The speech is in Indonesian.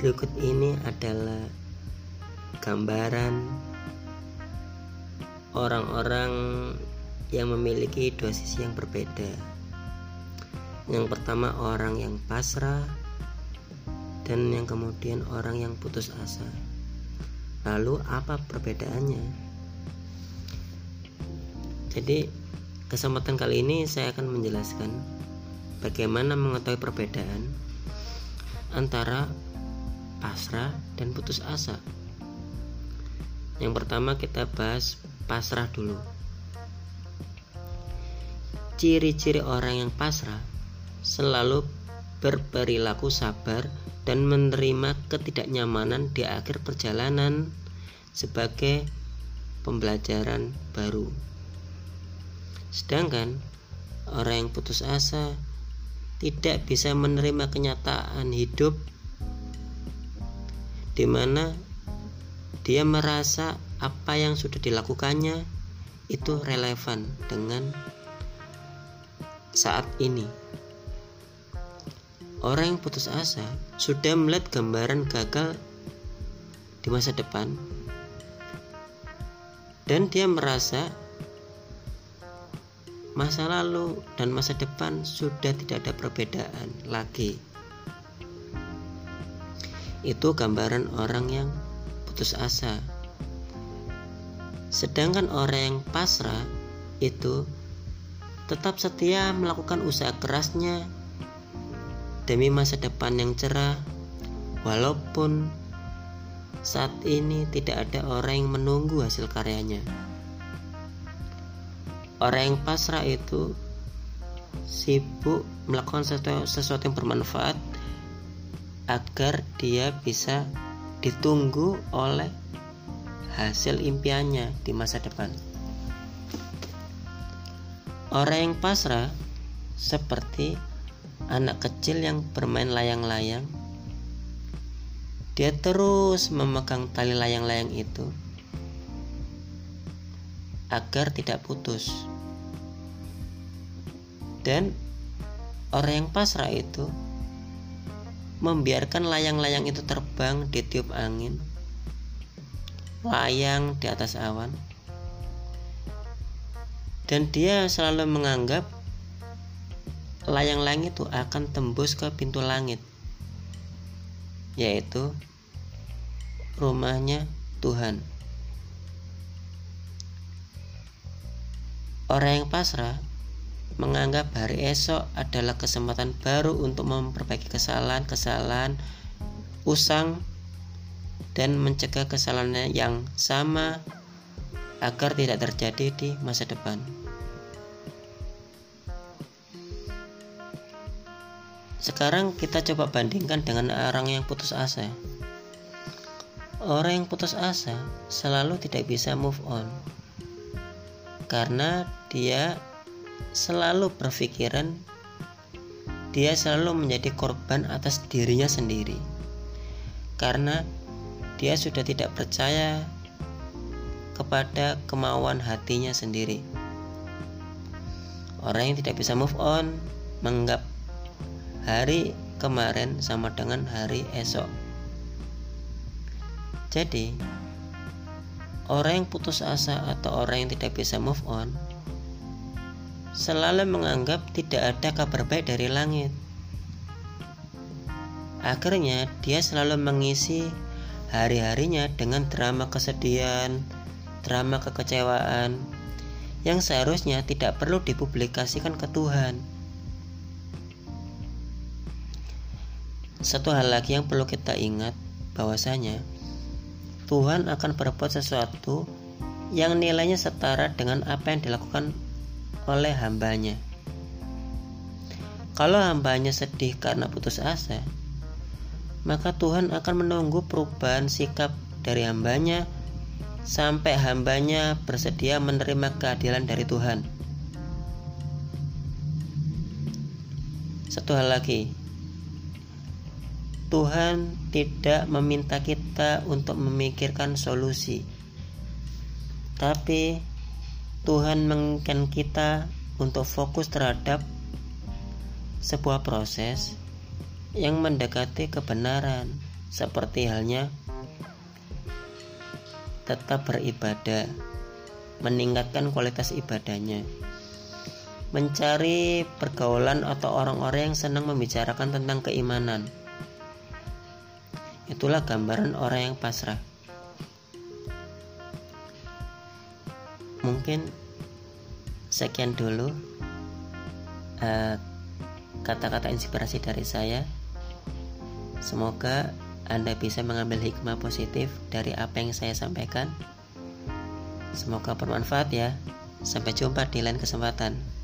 Berikut ini adalah gambaran orang-orang yang memiliki dua sisi yang berbeda. Yang pertama orang yang pasrah dan yang kemudian orang yang putus asa. Lalu apa perbedaannya? Jadi kesempatan kali ini saya akan menjelaskan bagaimana mengetahui perbedaan antara pasrah dan putus asa. Yang pertama kita bahas pasrah dulu. Ciri-ciri orang yang pasrah selalu berperilaku sabar dan menerima ketidaknyamanan di akhir perjalanan sebagai pembelajaran baru. Sedangkan orang yang putus asa tidak bisa menerima kenyataan hidup di mana dia merasa apa yang sudah dilakukannya itu relevan dengan saat ini. Orang yang putus asa sudah melihat gambaran gagal di masa depan dan dia merasa masa lalu dan masa depan sudah tidak ada perbedaan lagi. Itu gambaran orang yang putus asa. Sedangkan orang yang pasrah itu tetap setia melakukan usaha kerasnya demi masa depan yang cerah walaupun saat ini tidak ada orang yang menunggu hasil karyanya. Orang yang pasrah itu sibuk melakukan sesuatu, yang bermanfaat agar dia bisa ditunggu oleh hasil impiannya di masa depan. Orang yang pasrah seperti anak kecil yang bermain layang-layang. Dia terus memegang tali layang-layang itu agar tidak putus. Dan orang yang pasrah itu membiarkan layang-layang itu terbang di tiup angin, layang di atas awan, dan dia selalu menganggap layang-layang itu akan tembus ke pintu langit, yaitu rumahnya Tuhan. Orang yang pasrah menganggap hari esok adalah kesempatan baru untuk memperbaiki kesalahan-kesalahan usang dan mencegah kesalahan yang sama agar tidak terjadi di masa depan. Sekarang kita coba bandingkan dengan orang yang putus asa. Orang yang putus asa selalu tidak bisa move on karena dia selalu berpikiran dia selalu menjadi korban atas dirinya sendiri karena dia sudah tidak percaya kepada kemauan hatinya sendiri. Orang yang tidak bisa move on menganggap hari kemarin sama dengan hari esok. Jadi, orang yang putus asa atau orang yang tidak bisa move on selalu menganggap tidak ada kabar baik dari langit. Akhirnya, dia selalu mengisi hari-harinya dengan drama kesedihan, drama kekecewaan yang seharusnya tidak perlu dipublikasikan ke Tuhan. Satu hal lagi yang perlu kita ingat bahwasanya Tuhan akan berbuat sesuatu yang nilainya setara dengan apa yang dilakukan oleh hambanya. Kalau hambanya sedih karena putus asa, maka Tuhan akan menunggu perubahan sikap dari hambanya sampai hambanya bersedia menerima keadilan dari Tuhan. Satu hal lagi, Tuhan tidak meminta kita untuk memikirkan solusi, tapi Tuhan menginginkan kita untuk fokus terhadap sebuah proses yang mendekati kebenaran seperti halnya tetap beribadah, meningkatkan kualitas ibadahnya, mencari pergaulan atau orang-orang yang senang membicarakan tentang keimanan. Itulah gambaran orang yang pasrah. Mungkin sekian dulu eh, kata-kata uh, inspirasi dari saya. Semoga Anda bisa mengambil hikmah positif dari apa yang saya sampaikan. Semoga bermanfaat ya. Sampai jumpa di lain kesempatan.